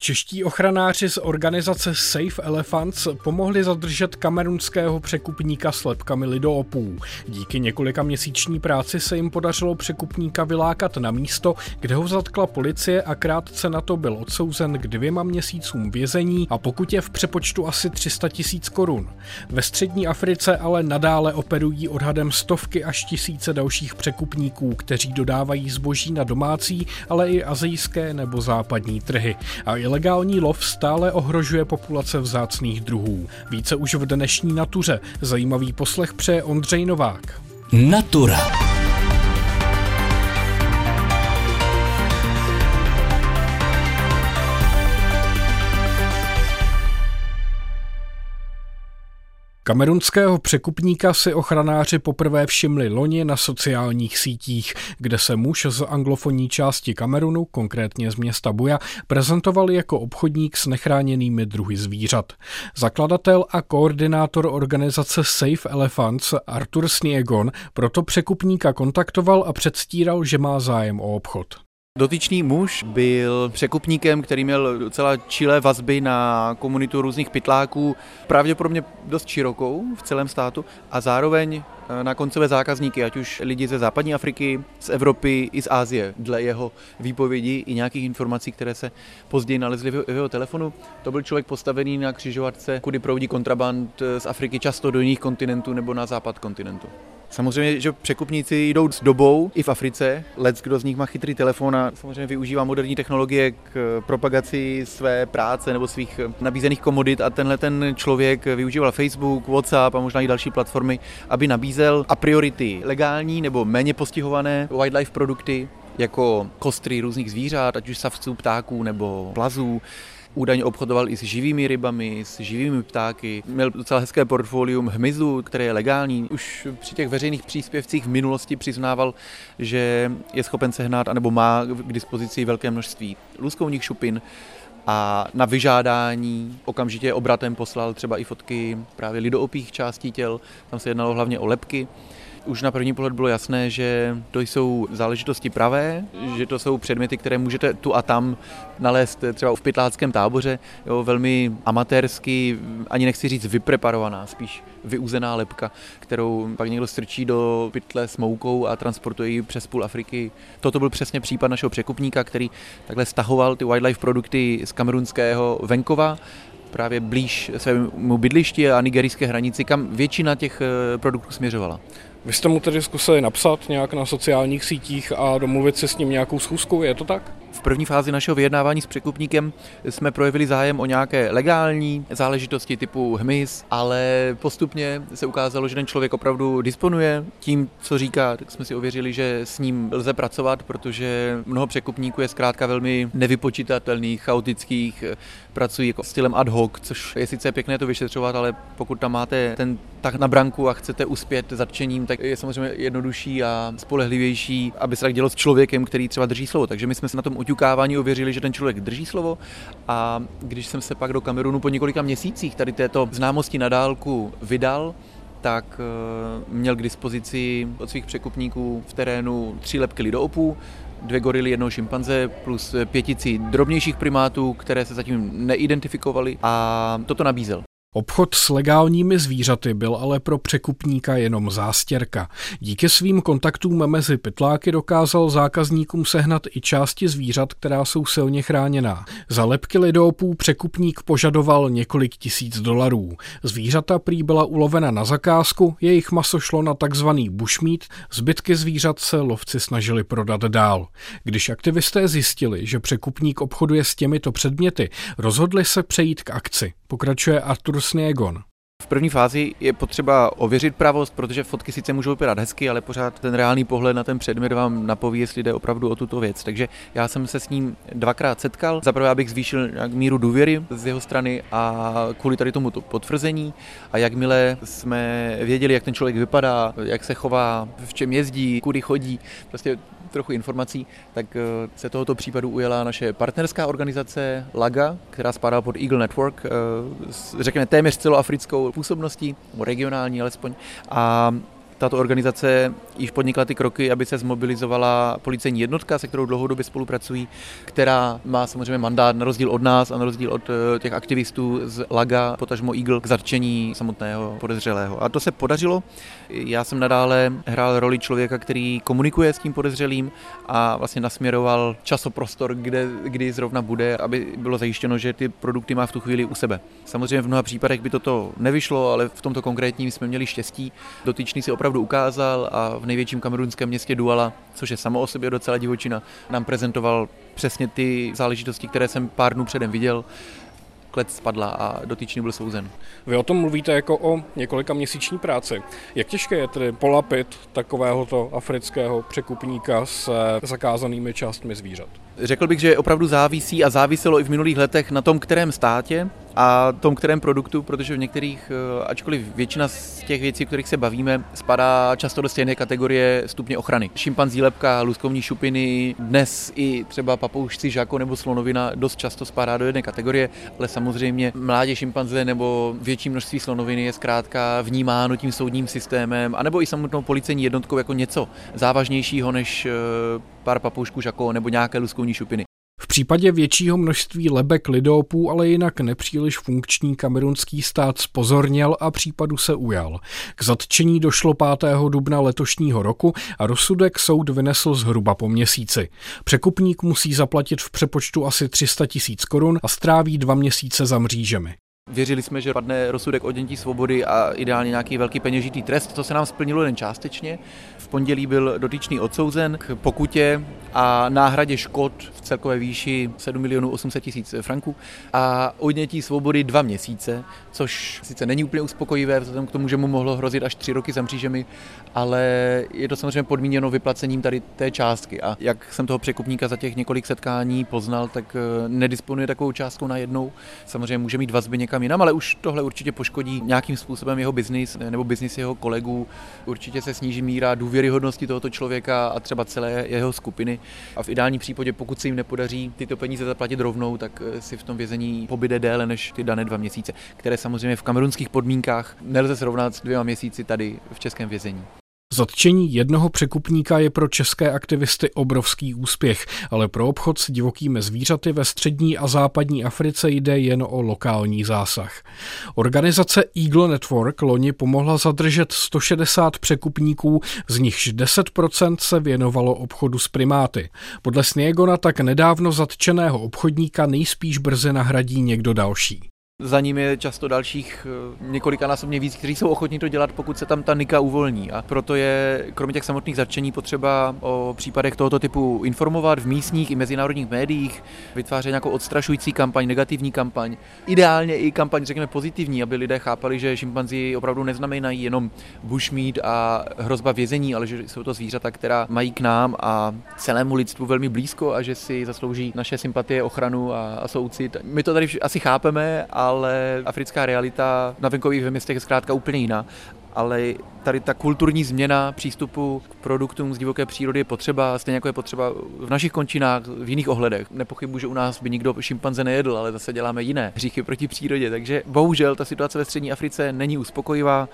Čeští ochranáři z organizace Safe Elephants pomohli zadržet kamerunského překupníka s lepkami lidoopů. Díky několika měsíční práci se jim podařilo překupníka vylákat na místo, kde ho zatkla policie a krátce na to byl odsouzen k dvěma měsícům vězení a pokud je v přepočtu asi 300 tisíc korun. Ve střední Africe ale nadále operují odhadem stovky až tisíce dalších překupníků, kteří dodávají zboží na domácí, ale i azijské nebo západní trhy. A ilegální lov stále ohrožuje populace vzácných druhů. Více už v dnešní natuře. Zajímavý poslech přeje Ondřej Novák. Natura. Kamerunského překupníka si ochranáři poprvé všimli loni na sociálních sítích, kde se muž z anglofonní části Kamerunu, konkrétně z města Buja, prezentoval jako obchodník s nechráněnými druhy zvířat. Zakladatel a koordinátor organizace Safe Elephants Arthur Sniegon proto překupníka kontaktoval a předstíral, že má zájem o obchod. Dotyčný muž byl překupníkem, který měl docela čilé vazby na komunitu různých pytláků, pravděpodobně dost širokou v celém státu a zároveň na koncové zákazníky, ať už lidi ze západní Afriky, z Evropy i z Ázie, dle jeho výpovědi i nějakých informací, které se později nalezly v jeho telefonu. To byl člověk postavený na křižovatce, kudy proudí kontraband z Afriky často do jiných kontinentů nebo na západ kontinentu. Samozřejmě, že překupníci jdou s dobou i v Africe. Lec, kdo z nich má chytrý telefon a samozřejmě využívá moderní technologie k propagaci své práce nebo svých nabízených komodit a tenhle ten člověk využíval Facebook, WhatsApp a možná i další platformy, aby nabízel a priority legální nebo méně postihované wildlife produkty, jako kostry různých zvířat, ať už savců, ptáků nebo plazů, Údajně obchodoval i s živými rybami, s živými ptáky. Měl docela hezké portfolium hmyzu, které je legální. Už při těch veřejných příspěvcích v minulosti přiznával, že je schopen sehnat anebo má k dispozici velké množství luskovních šupin, a na vyžádání okamžitě obratem poslal třeba i fotky právě lidoopých částí těl, tam se jednalo hlavně o lepky už na první pohled bylo jasné, že to jsou záležitosti pravé, že to jsou předměty, které můžete tu a tam nalézt třeba v pytláckém táboře, jo, velmi amatérsky, ani nechci říct vypreparovaná, spíš vyuzená lepka, kterou pak někdo strčí do pytle s moukou a transportuje ji přes půl Afriky. Toto byl přesně případ našeho překupníka, který takhle stahoval ty wildlife produkty z kamerunského venkova právě blíž svému bydlišti a nigerijské hranici, kam většina těch eh, produktů směřovala. Vy jste mu tedy zkusili napsat nějak na sociálních sítích a domluvit se s ním nějakou schůzkou, je to tak? V první fázi našeho vyjednávání s překupníkem jsme projevili zájem o nějaké legální záležitosti typu hmyz, ale postupně se ukázalo, že ten člověk opravdu disponuje tím, co říká, tak jsme si ověřili, že s ním lze pracovat, protože mnoho překupníků je zkrátka velmi nevypočitatelných, chaotických, pracují jako stylem ad hoc, což je sice pěkné to vyšetřovat, ale pokud tam máte ten tak na branku a chcete uspět zatčením, tak je samozřejmě jednodušší a spolehlivější, aby se tak dělo s člověkem, který třeba drží slovo. Takže my jsme se na tom oťukávání ověřili, že ten člověk drží slovo a když jsem se pak do Kamerunu po několika měsících tady této známosti na dálku vydal, tak eh, měl k dispozici od svých překupníků v terénu tři lepky lidoopů, dvě gorily, jednoho šimpanze plus pětici drobnějších primátů, které se zatím neidentifikovaly a toto nabízel. Obchod s legálními zvířaty byl ale pro překupníka jenom zástěrka. Díky svým kontaktům mezi pytláky dokázal zákazníkům sehnat i části zvířat, která jsou silně chráněná. Za lepky lidopů překupník požadoval několik tisíc dolarů. Zvířata prý byla ulovena na zakázku, jejich maso šlo na takzvaný bushmeat, zbytky zvířat se lovci snažili prodat dál. Když aktivisté zjistili, že překupník obchoduje s těmito předměty, rozhodli se přejít k akci. Pokračuje Artur Sniegon. V první fázi je potřeba ověřit pravost, protože fotky sice můžou vypadat hezky, ale pořád ten reálný pohled na ten předmět vám napoví, jestli jde opravdu o tuto věc. Takže já jsem se s ním dvakrát setkal. Zaprvé abych zvýšil nějak míru důvěry z jeho strany a kvůli tady tomu potvrzení. A jakmile jsme věděli, jak ten člověk vypadá, jak se chová, v čem jezdí, kudy chodí, prostě trochu informací, tak eh, se tohoto případu ujela naše partnerská organizace LAGA, která spadá pod Eagle Network, eh, řekněme téměř celoafrickou působností, regionální alespoň. A tato organizace již podnikla ty kroky, aby se zmobilizovala policejní jednotka, se kterou dlouhodobě spolupracují, která má samozřejmě mandát na rozdíl od nás a na rozdíl od eh, těch aktivistů z Laga, potažmo Eagle, k zatčení samotného podezřelého. A to se podařilo. Já jsem nadále hrál roli člověka, který komunikuje s tím podezřelým a vlastně nasměroval časoprostor, kde, kdy zrovna bude, aby bylo zajištěno, že ty produkty má v tu chvíli u sebe. Samozřejmě v mnoha případech by toto nevyšlo, ale v tomto konkrétním jsme měli štěstí. Dotyčný si opravdu ukázal a v největším kamerunském městě Duala, což je samo o sobě docela divočina, nám prezentoval přesně ty záležitosti, které jsem pár dnů předem viděl klec spadla a dotyčný byl souzen. Vy o tom mluvíte jako o několika měsíční práci. Jak těžké je tedy polapit takovéhoto afrického překupníka s zakázanými částmi zvířat? Řekl bych, že opravdu závisí a záviselo i v minulých letech na tom, kterém státě a tom, kterém produktu, protože v některých, eh, ačkoliv většina z těch věcí, o kterých se bavíme, spadá často do stejné kategorie stupně ochrany. Šimpanzí lepka, luskovní šupiny, dnes i třeba papoušci, žáko nebo slonovina dost často spadá do jedné kategorie, ale samozřejmě mládě šimpanze nebo větší množství slonoviny je zkrátka vnímáno tím soudním systémem, anebo i samotnou policejní jednotkou jako něco závažnějšího než eh, pár papoušků žako nebo nějaké luskovní šupiny. Případě většího množství lebek lidopů ale jinak nepříliš funkční kamerunský stát spozorněl a případu se ujal. K zatčení došlo 5. dubna letošního roku a rozsudek soud vynesl zhruba po měsíci. Překupník musí zaplatit v přepočtu asi 300 tisíc korun a stráví dva měsíce za mřížemi. Věřili jsme, že padne rozsudek odnětí svobody a ideálně nějaký velký peněžitý trest. To se nám splnilo jen částečně. Pondělí byl dotyčný odsouzen k pokutě a náhradě škod v celkové výši 7 milionů 800 tisíc franků a odnětí svobody dva měsíce, což sice není úplně uspokojivé, vzhledem k tomu, že mu mohlo hrozit až tři roky za mřížemi, ale je to samozřejmě podmíněno vyplacením tady té částky. A jak jsem toho překupníka za těch několik setkání poznal, tak eh, nedisponuje takovou částkou na jednou. Samozřejmě může mít vazby někam jinam, ale už tohle určitě poškodí nějakým způsobem jeho biznis nebo biznis jeho kolegů. Určitě se sníží míra důvěryhodnosti tohoto člověka a třeba celé jeho skupiny. A v ideálním případě, pokud se jim nepodaří tyto peníze zaplatit rovnou, tak eh, si v tom vězení pobyde déle než ty dané dva měsíce, které samozřejmě v kamerunských podmínkách nelze srovnat s dvěma měsíci tady v českém vězení. Zatčení jednoho překupníka je pro české aktivisty obrovský úspěch, ale pro obchod s divokými zvířaty ve střední a západní Africe jde jen o lokální zásah. Organizace Eagle Network loni pomohla zadržet 160 překupníků, z nichž 10% se věnovalo obchodu s primáty. Podle Sniegona tak nedávno zatčeného obchodníka nejspíš brzy nahradí někdo další. Za ním je často dalších eh, několikanásobně víc, kteří jsou ochotní to dělat, pokud se tam ta nika uvolní. A proto je kromě těch samotných zatčení potřeba o případech tohoto typu informovat v místních i mezinárodních médiích, vytvářet nějakou odstrašující kampaň, negativní kampaň. Ideálně i kampaň, řekněme, pozitivní, aby lidé chápali, že šimpanzi opravdu neznamenají jenom bushmeat a hrozba vězení, ale že jsou to zvířata, která mají k nám a celému lidstvu velmi blízko a že si zaslouží naše sympatie, ochranu a, a soucit. My to tady asi chápeme a ale africká realita na venkových městech je zkrátka úplně jiná. Ale tady ta kulturní změna přístupu k produktům z divoké přírody je potřeba, stejně jako je potřeba v našich končinách, v jiných ohledech. Nepochybuji, že u nás by nikdo šimpanze nejedl, ale zase děláme jiné hříchy proti přírodě. Takže bohužel ta situace ve střední Africe není uspokojivá.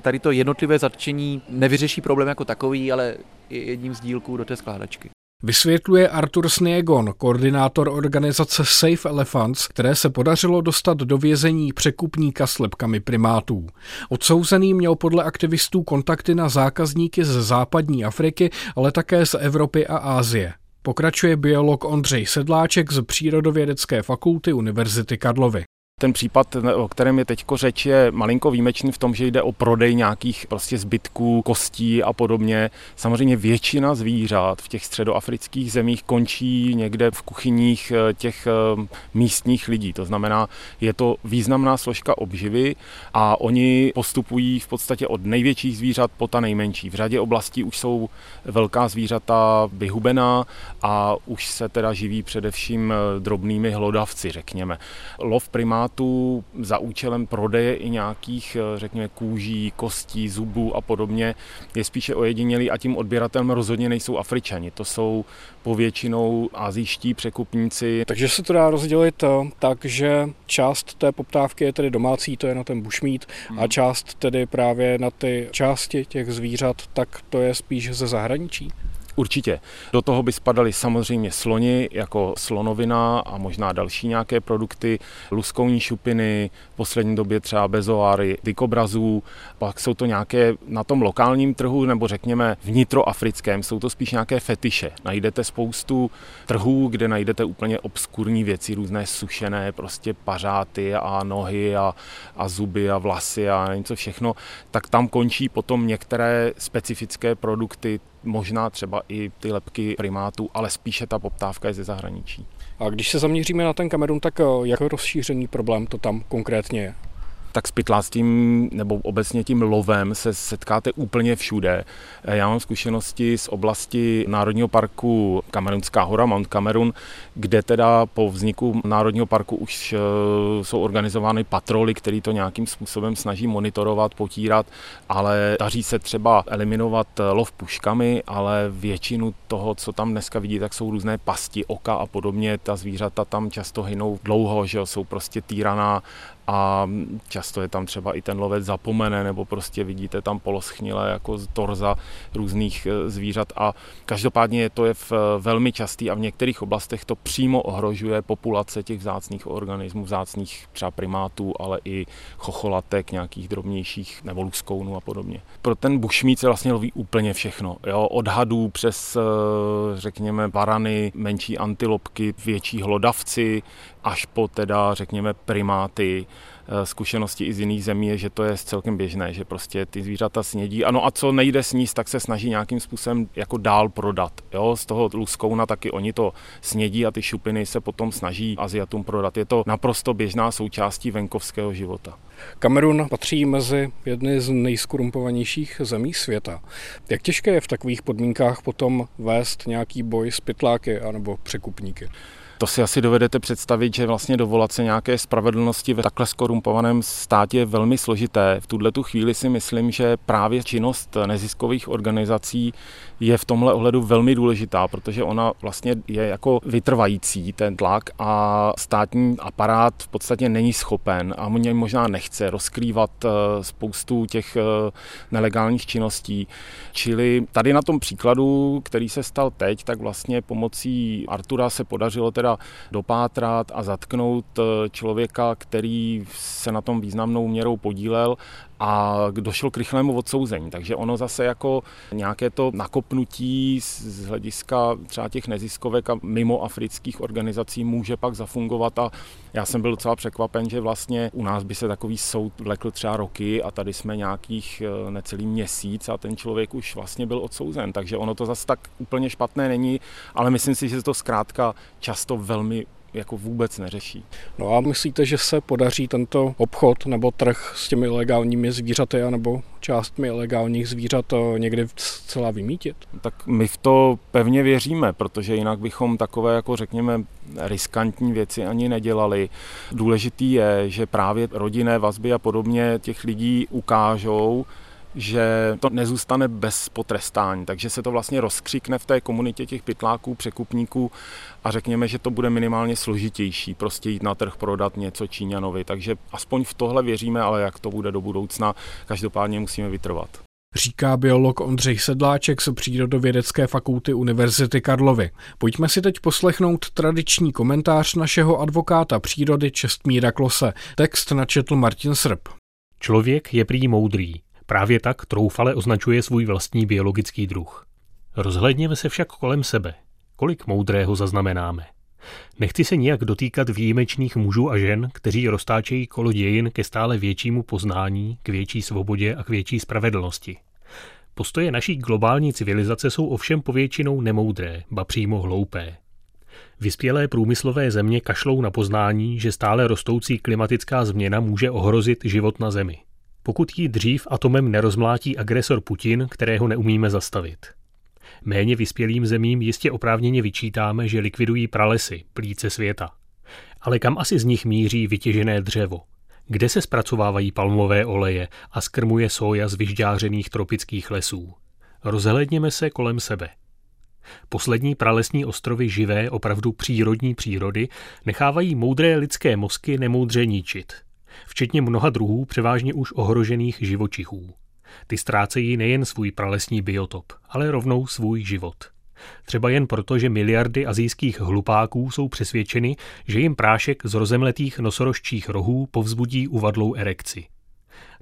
Tady to jednotlivé zatčení nevyřeší problém jako takový, ale je jedním z dílků do té skládačky. Vysvětluje Artur Sniegon, koordinátor organizace Safe Elephants, které se podařilo dostat do vězení překupníka s lepkami primátů. Odsouzený měl podle aktivistů kontakty na zákazníky z západní Afriky, ale také z Evropy a Ázie. Pokračuje biolog Ondřej Sedláček z Přírodovědecké fakulty Univerzity Karlovy. Ten případ, o kterém je teď řeč, je malinko výjimečný v tom, že jde o prodej nějakých prostě zbytků, kostí a podobně. Samozřejmě většina zvířat v těch středoafrických zemích končí někde v kuchyních eh, těch eh, místních lidí. To znamená, je to významná složka obživy a oni postupují v podstatě od největších zvířat po ta nejmenší. V řadě oblastí už jsou velká zvířata vyhubená a už se teda živí především eh, drobnými hlodavci, řekněme. Lov primát primátů za účelem prodeje i nějakých, eh, řekněme, kůží, kostí, zubů a podobně je spíše ojedinělý a tím odběratelem rozhodně nejsou Afričani. To jsou povětšinou azijští překupníci. Takže se to dá rozdělit eh, tak, že část té poptávky je tedy domácí, to je na ten bušmít, hmm. a část tedy právě na ty části těch zvířat, tak to je spíš ze zahraničí. Určitě. Do toho by spadaly samozřejmě sloni jako slonovina a možná další nějaké produkty, luskouní šupiny, v poslední době třeba bezoáry, dikobrazů, pak jsou to nějaké na tom lokálním trhu nebo řekněme vnitroafrickém, jsou to spíš nějaké fetiše. Najdete spoustu trhů, kde najdete úplně obskurní věci, různé sušené prostě pařáty a nohy a, a zuby a vlasy a něco všechno, tak tam končí potom některé specifické produkty možná třeba i ty lepky primátů, ale spíše ta poptávka je ze zahraničí. A když se zaměříme na ten Kamerun, tak eh, jak rozšířený problém to tam konkrétně je? Tak s pytláctvím nebo obecně tím lovem se setkáte úplně všude. Já mám zkušenosti z oblasti Národního parku Kamerunská hora, Mount Cameroon, kde teda po vzniku Národního parku už eh, jsou organizovány patroly, které to nějakým způsobem snaží monitorovat, potírat, ale daří se třeba eliminovat lov puškami, ale většinu toho, co tam dneska vidí, tak jsou různé pasti oka a podobně. Ta zvířata tam často hynou dlouho, že jsou prostě týraná a často je tam třeba i ten lovec zapomene, nebo prostě vidíte tam poloschnilé jako z torza různých e, zvířat a každopádně to je v, e, velmi častý a v některých oblastech to přímo ohrožuje populace těch vzácných organismů, vzácných třeba primátů, ale i chocholatek, nějakých drobnějších nebo luskounů a podobně. Pro ten bušmít se vlastně loví úplně všechno. Jo? Od hadů přes, e, řekněme, barany, menší antilopky, větší hlodavci, až po teda, řekněme, primáty, zkušenosti i z jiných zemí je, že to je celkem běžné, že prostě ty zvířata snědí. Ano a co nejde sníst, tak se snaží nějakým způsobem jako dál prodat. Jo? Z toho luskouna taky oni to snědí a ty šupiny se potom snaží Aziatům prodat. Je to naprosto běžná součástí venkovského života. Kamerun patří mezi jedny z nejskorumpovanějších zemí světa. Jak těžké je v takových podmínkách potom vést nějaký boj s pytláky anebo překupníky? To si asi dovedete představit, že vlastně dovolat se nějaké spravedlnosti ve takhle skorumpovaném státě je velmi složité. V tuhle tu chvíli si myslím, že právě činnost neziskových organizací je v tomhle ohledu velmi důležitá, protože ona vlastně je jako vytrvající ten tlak a státní aparát v podstatě není schopen a mě možná nechce rozkrývat eh, spoustu těch eh, nelegálních činností. Čili tady na tom příkladu, který se stal teď, tak vlastně pomocí Artura se podařilo teda dopátrat a zatknout eh, člověka, který se na tom významnou měrou podílel a došlo k rychlému odsouzení. Takže ono zase jako nějaké to nakopnutí z hlediska třeba těch neziskovek a mimo afrických organizací může pak zafungovat a já jsem byl docela překvapen, že vlastně u nás by se takový soud vlekl třeba roky a tady jsme nějakých eh, necelý měsíc a ten člověk už vlastně byl odsouzen. Takže ono to zase tak úplně špatné není, ale myslím si, že to zkrátka často velmi jako vůbec neřeší. No a myslíte, že se podaří tento obchod nebo trh s těmi ilegálními zvířaty nebo částmi ilegálních zvířat eh, někdy zcela vymítit? Tak my v to pevně věříme, protože jinak bychom takové, jako řekněme, riskantní věci ani nedělali. Důležitý je, že právě rodinné vazby a podobně těch lidí ukážou, že to nezůstane bez potrestání, takže se to vlastně rozkřikne v té komunitě těch pytláků, překupníků a řekněme, že to bude minimálně složitější, prostě jít na trh prodat něco Číňanovi, takže aspoň v tohle věříme, ale jak to bude do budoucna, každopádně musíme vytrvat. Říká biolog Ondřej Sedláček z Přírodovědecké fakulty Univerzity Karlovy. Pojďme si teď poslechnout tradiční komentář našeho advokáta přírody Čestmíra Klose. Text načetl Martin Srb. Člověk je prý moudrý, Právě tak troufale označuje svůj vlastní biologický druh. Rozhledněme se však kolem sebe. Kolik moudrého zaznamenáme. Nechci se nijak dotýkat výjimečných mužů a žen, kteří roztáčejí kolo dějin ke stále většímu poznání, k větší svobodě a k větší spravedlnosti. Postoje naší globální civilizace jsou ovšem povětšinou nemoudré, ba přímo hloupé. Vyspělé průmyslové země kašlou na poznání, že stále rostoucí klimatická změna může ohrozit život na Zemi pokud ji dřív atomem nerozmlátí agresor Putin, kterého neumíme zastavit. Méně vyspělým zemím jistě oprávněně vyčítáme, že likvidují pralesy, plíce světa. Ale kam asi z nich míří vytěžené dřevo? Kde se zpracovávají palmové oleje a skrmuje soja z vyžďářených tropických lesů? Rozhledněme se kolem sebe. Poslední pralesní ostrovy živé, opravdu přírodní přírody nechávají moudré lidské mozky nemoudře ničit. Včetně mnoha druhů převážně už ohrožených živočichů. Ty ztrácejí nejen svůj pralesní biotop, ale rovnou svůj život. Třeba jen proto, že miliardy azijských hlupáků jsou přesvědčeny, že jim prášek z rozemletých nosorožčích rohů povzbudí uvadlou erekci.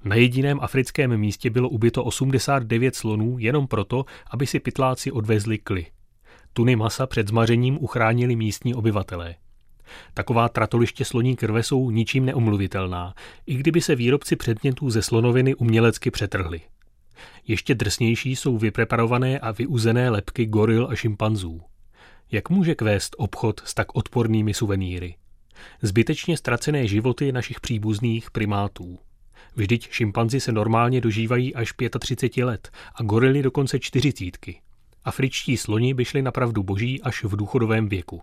Na jediném africkém místě bylo ubyto 89 slonů jenom proto, aby si pytláci odvezli kly. Tuny masa před zmařením uchránili místní obyvatelé. Taková tratoliště sloní krve jsou ničím neomluvitelná, i kdyby se výrobci předmětů ze slonoviny umělecky přetrhli. Ještě drsnější jsou vypreparované a vyuzené lepky goril a šimpanzů. Jak může kvést obchod s tak odpornými suvenýry? Zbytečně ztracené životy našich příbuzných primátů. Vždyť šimpanzi se normálně dožívají až 35 let a gorily dokonce čtyřicítky. Afričtí sloni by šli na pravdu boží až v důchodovém věku.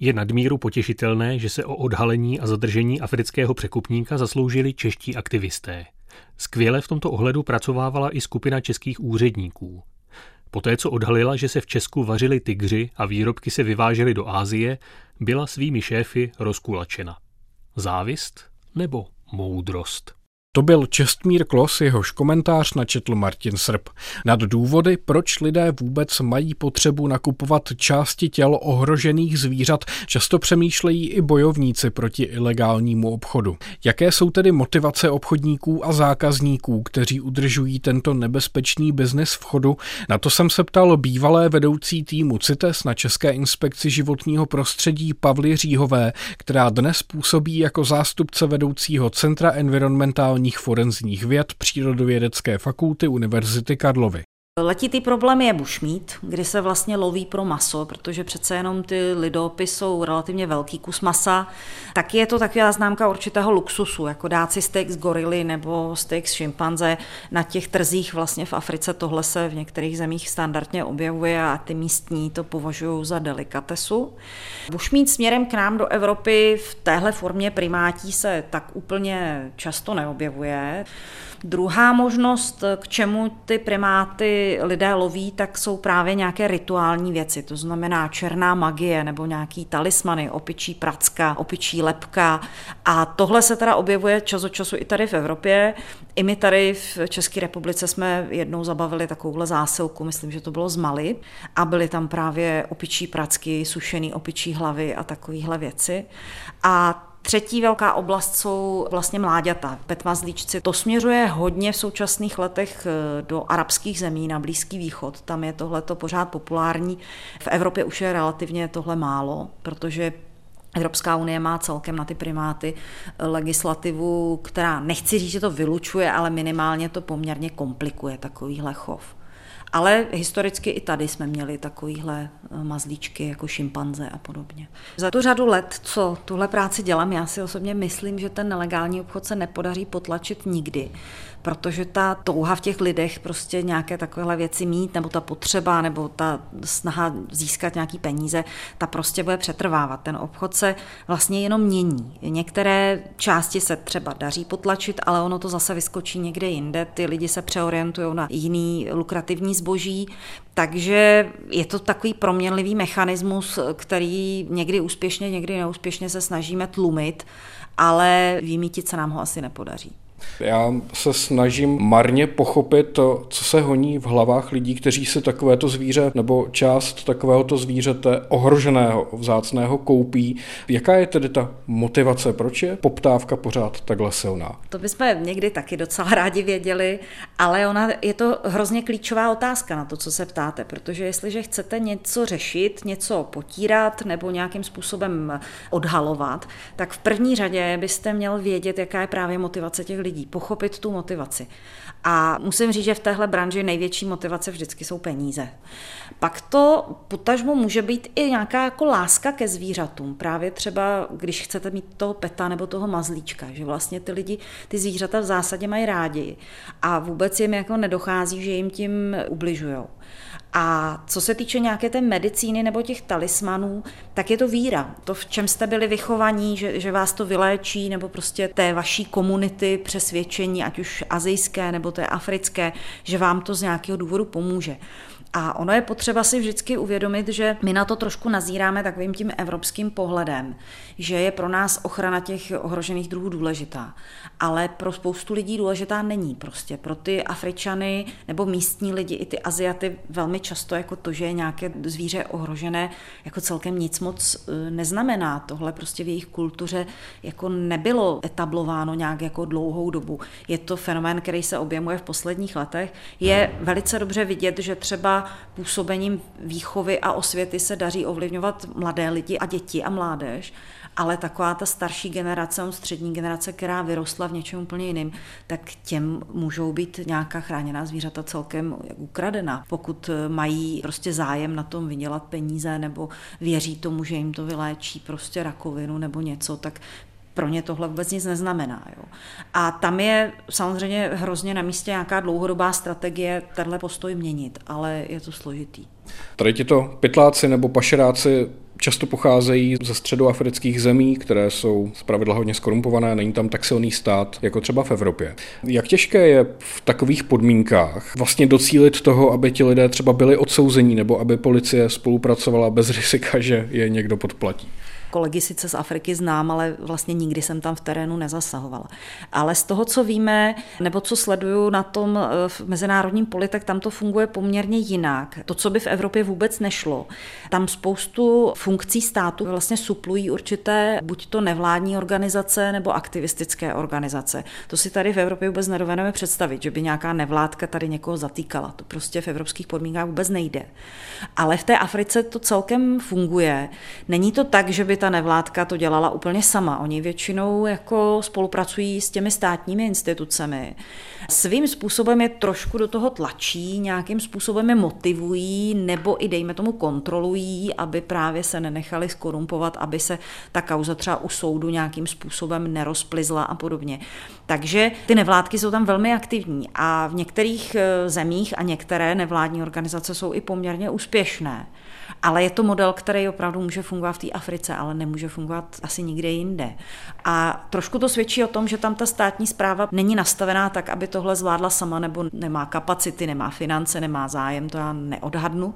Je nadmíru potěšitelné, že se o odhalení a zadržení afrického překupníka zasloužili čeští aktivisté. Skvěle v tomto ohledu pracovávala i skupina českých úředníků. Poté, co odhalila, že se v Česku vařili tygři a výrobky se vyvážely do Ázie, byla svými šéfy rozkulačena. Závist nebo moudrost? To byl Čestmír Klos, jehož komentář načetl Martin Srb. Nad důvody, proč lidé vůbec mají potřebu nakupovat části těl ohrožených zvířat, často přemýšlejí i bojovníci proti ilegálnímu obchodu. Jaké jsou tedy motivace obchodníků a zákazníků, kteří udržují tento nebezpečný biznis v chodu? Na to jsem se ptal bývalé vedoucí týmu CITES na České inspekci životního prostředí Pavly Říhové, která dnes působí jako zástupce vedoucího Centra environmentální sociálních forenzních věd Přírodovědecké fakulty Univerzity Karlovy. Letitý problém je bušmít, kdy se vlastně loví pro maso, protože přece jenom ty lidopy jsou relativně velký kus masa. Taky je to taková známka určitého luxusu, jako dát si steak z gorily nebo steak z šimpanze. Na těch trzích vlastně v Africe tohle se v některých zemích standardně objevuje a ty místní to považují za delikatesu. Bušmít směrem k nám do Evropy v téhle formě primátí se tak úplně často neobjevuje. Druhá možnost, k čemu ty primáty lidé loví, tak jsou právě nějaké rituální věci, to znamená černá magie nebo nějaký talismany, opičí pracka, opičí lepka a tohle se teda objevuje čas od času i tady v Evropě. I my tady v České republice jsme jednou zabavili takovouhle zásilku, myslím, že to bylo z Mali a byly tam právě opičí pracky, sušený opičí hlavy a takovéhle věci. A Třetí velká oblast jsou vlastně mláďata, petmazlíčci. To směřuje hodně v současných letech eh, do arabských zemí na Blízký východ. Tam je tohle pořád populární. V Evropě už je relativně tohle málo, protože Evropská unie má celkem na ty primáty eh, legislativu, která nechci říct, že to vylučuje, ale minimálně to poměrně komplikuje takovýhle chov. Ale historicky i tady jsme měli takovýhle eh, mazlíčky jako šimpanze a podobně. Za tu řadu let, co tuhle práci dělám, já si osobně myslím, že ten nelegální obchod se nepodaří potlačit nikdy protože ta touha v těch lidech prostě nějaké takovéhle věci mít, nebo ta potřeba, nebo ta snaha získat nějaký peníze, ta prostě bude přetrvávat. Ten obchod se vlastně jenom mění. Některé části se třeba daří potlačit, ale ono to zase vyskočí někde jinde. Ty lidi se přeorientují na jiný lukrativní zboží, takže je to takový proměnlivý mechanismus, který někdy úspěšně, někdy neúspěšně se snažíme tlumit, ale vymítit se nám ho asi nepodaří. Já se snažím marně pochopit to, co se honí v hlavách lidí, kteří si takovéto zvíře nebo část takovéhoto zvířete ohroženého, vzácného koupí. Jaká je tedy ta motivace? Proč je poptávka pořád takhle silná? To bychom někdy taky docela rádi věděli, ale ona je to hrozně klíčová otázka na to, co se ptáte, protože jestliže chcete něco řešit, něco potírat nebo nějakým způsobem odhalovat, tak v první řadě byste měl vědět, jaká je právě motivace těch lidí lidí, pochopit tu motivaci. A musím říct, že v téhle branži největší motivace vždycky jsou peníze. Pak to potažmo může být i nějaká jako láska ke zvířatům. Právě třeba, když chcete mít toho peta nebo toho mazlíčka, že vlastně ty lidi ty zvířata v zásadě mají rádi. A vůbec jim jako nedochází, že jim tím ubližují. A co se týče nějaké té medicíny nebo těch talismanů, tak je to víra. To, v čem jste byli vychovaní, že, že vás to vyléčí, nebo prostě té vaší komunity přesvědčení, ať už azijské nebo té africké, že vám to z nějakého důvodu pomůže. A ono je potřeba si vždycky uvědomit, že my na to trošku nazíráme takovým tím evropským pohledem, že je pro nás ochrana těch ohrožených druhů důležitá. Ale pro spoustu lidí důležitá není prostě. Pro ty Afričany nebo místní lidi, i ty Aziaty velmi často jako to, že je nějaké zvíře ohrožené, jako celkem nic moc e, neznamená. Tohle prostě v jejich kultuře jako nebylo etablováno nějak jako dlouhou dobu. Je to fenomén, který se objevuje v posledních letech. Je velice dobře vidět, že třeba působením výchovy a osvěty se daří ovlivňovat mladé lidi a děti a mládež, ale taková ta starší generace, střední generace, která vyrostla v něčem úplně jiným, tak těm můžou být nějaká chráněná zvířata celkem ukradena. Pokud mají prostě zájem na tom vydělat peníze nebo věří tomu, že jim to vyléčí prostě rakovinu nebo něco, tak pro ně tohle vůbec nic neznamená. Jo. A tam je samozřejmě hrozně na místě nějaká dlouhodobá strategie tenhle postoj měnit, ale je to složitý. Tady tito pytláci nebo pašeráci často pocházejí ze středoafrických zemí, které jsou zpravidla hodně skorumpované, není tam tak silný stát, jako třeba v Evropě. Jak těžké je v takových podmínkách vlastně docílit toho, aby ti lidé třeba byli odsouzení nebo aby policie spolupracovala bez rizika, že je někdo podplatí? Kolegy sice z Afriky znám, ale vlastně nikdy jsem tam v terénu nezasahovala. Ale z toho, co víme, nebo co sleduju na tom eh, v mezinárodním poli, tak tam to funguje poměrně jinak. To, co by v Evropě vůbec nešlo. Tam spoustu funkcí státu vlastně suplují určité buď to nevládní organizace nebo aktivistické organizace. To si tady v Evropě vůbec nedovedeme představit, že by nějaká nevládka tady někoho zatýkala. To prostě v evropských podmínkách vůbec nejde. Ale v té Africe to celkem funguje. Není to tak, že by ta nevládka to dělala úplně sama. Oni většinou jako spolupracují s těmi státními institucemi. Svým způsobem je trošku do toho tlačí, nějakým způsobem je motivují nebo i dejme tomu kontrolují, aby právě se nenechali skorumpovat, aby se ta kauza třeba u soudu nějakým způsobem nerozplizla a podobně. Takže ty nevládky jsou tam velmi aktivní a v některých eh, zemích a některé nevládní organizace jsou i poměrně úspěšné. Ale je to model, který opravdu může fungovat v té Africe, ale nemůže fungovat asi nikde jinde. A trošku to svědčí o tom, že tam ta státní zpráva není nastavená tak, aby tohle zvládla sama, nebo nemá kapacity, nemá finance, nemá zájem, to já neodhadnu,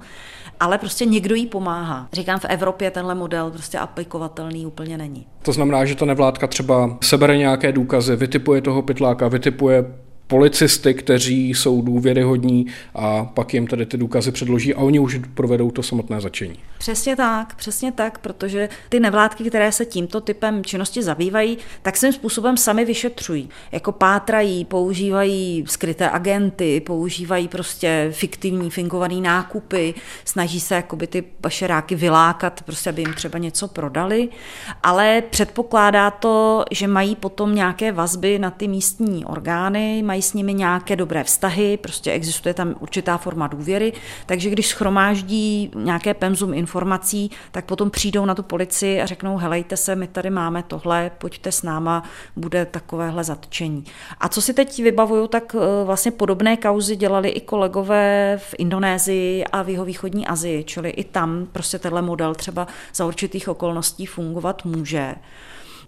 ale prostě někdo jí pomáhá. Říkám, v Evropě tenhle model prostě aplikovatelný úplně není. To znamená, že ta nevládka třeba sebere nějaké důkazy, vytipuje toho pytláka, vytipuje policisty, kteří jsou důvěryhodní a pak jim tady ty důkazy předloží a oni už provedou to samotné začení. Přesně tak, přesně tak, protože ty nevládky, které se tímto typem činnosti zabývají, tak svým způsobem sami vyšetřují. Jako pátrají, používají skryté agenty, používají prostě fiktivní, finkovaný nákupy, snaží se jakoby ty pašeráky vylákat, prostě aby jim třeba něco prodali, ale předpokládá to, že mají potom nějaké vazby na ty místní orgány, mají s nimi nějaké dobré vztahy, prostě existuje tam určitá forma důvěry, takže když schromáždí nějaké pemzum informací, tak potom přijdou na tu policii a řeknou, helejte se, my tady máme tohle, pojďte s náma, bude takovéhle zatčení. A co si teď vybavuju, tak eh, vlastně podobné kauzy dělali i kolegové v Indonésii a v jihovýchodní Azii, čili i tam prostě tenhle model třeba za určitých okolností fungovat může.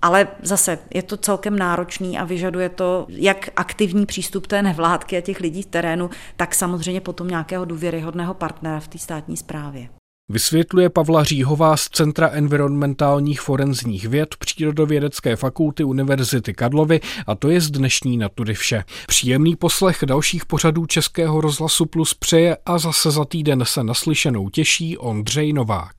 Ale zase je to celkem náročný a vyžaduje to jak aktivní přístup té nevládky a těch lidí v terénu, tak samozřejmě potom nějakého důvěryhodného partnera v té státní správě. Vysvětluje Pavla Říhová z Centra environmentálních forenzních věd Přírodovědecké fakulty Univerzity Karlovy a to je z dnešní natury vše. Příjemný poslech dalších pořadů Českého rozhlasu Plus přeje a zase za týden se naslyšenou těší Ondřej Novák.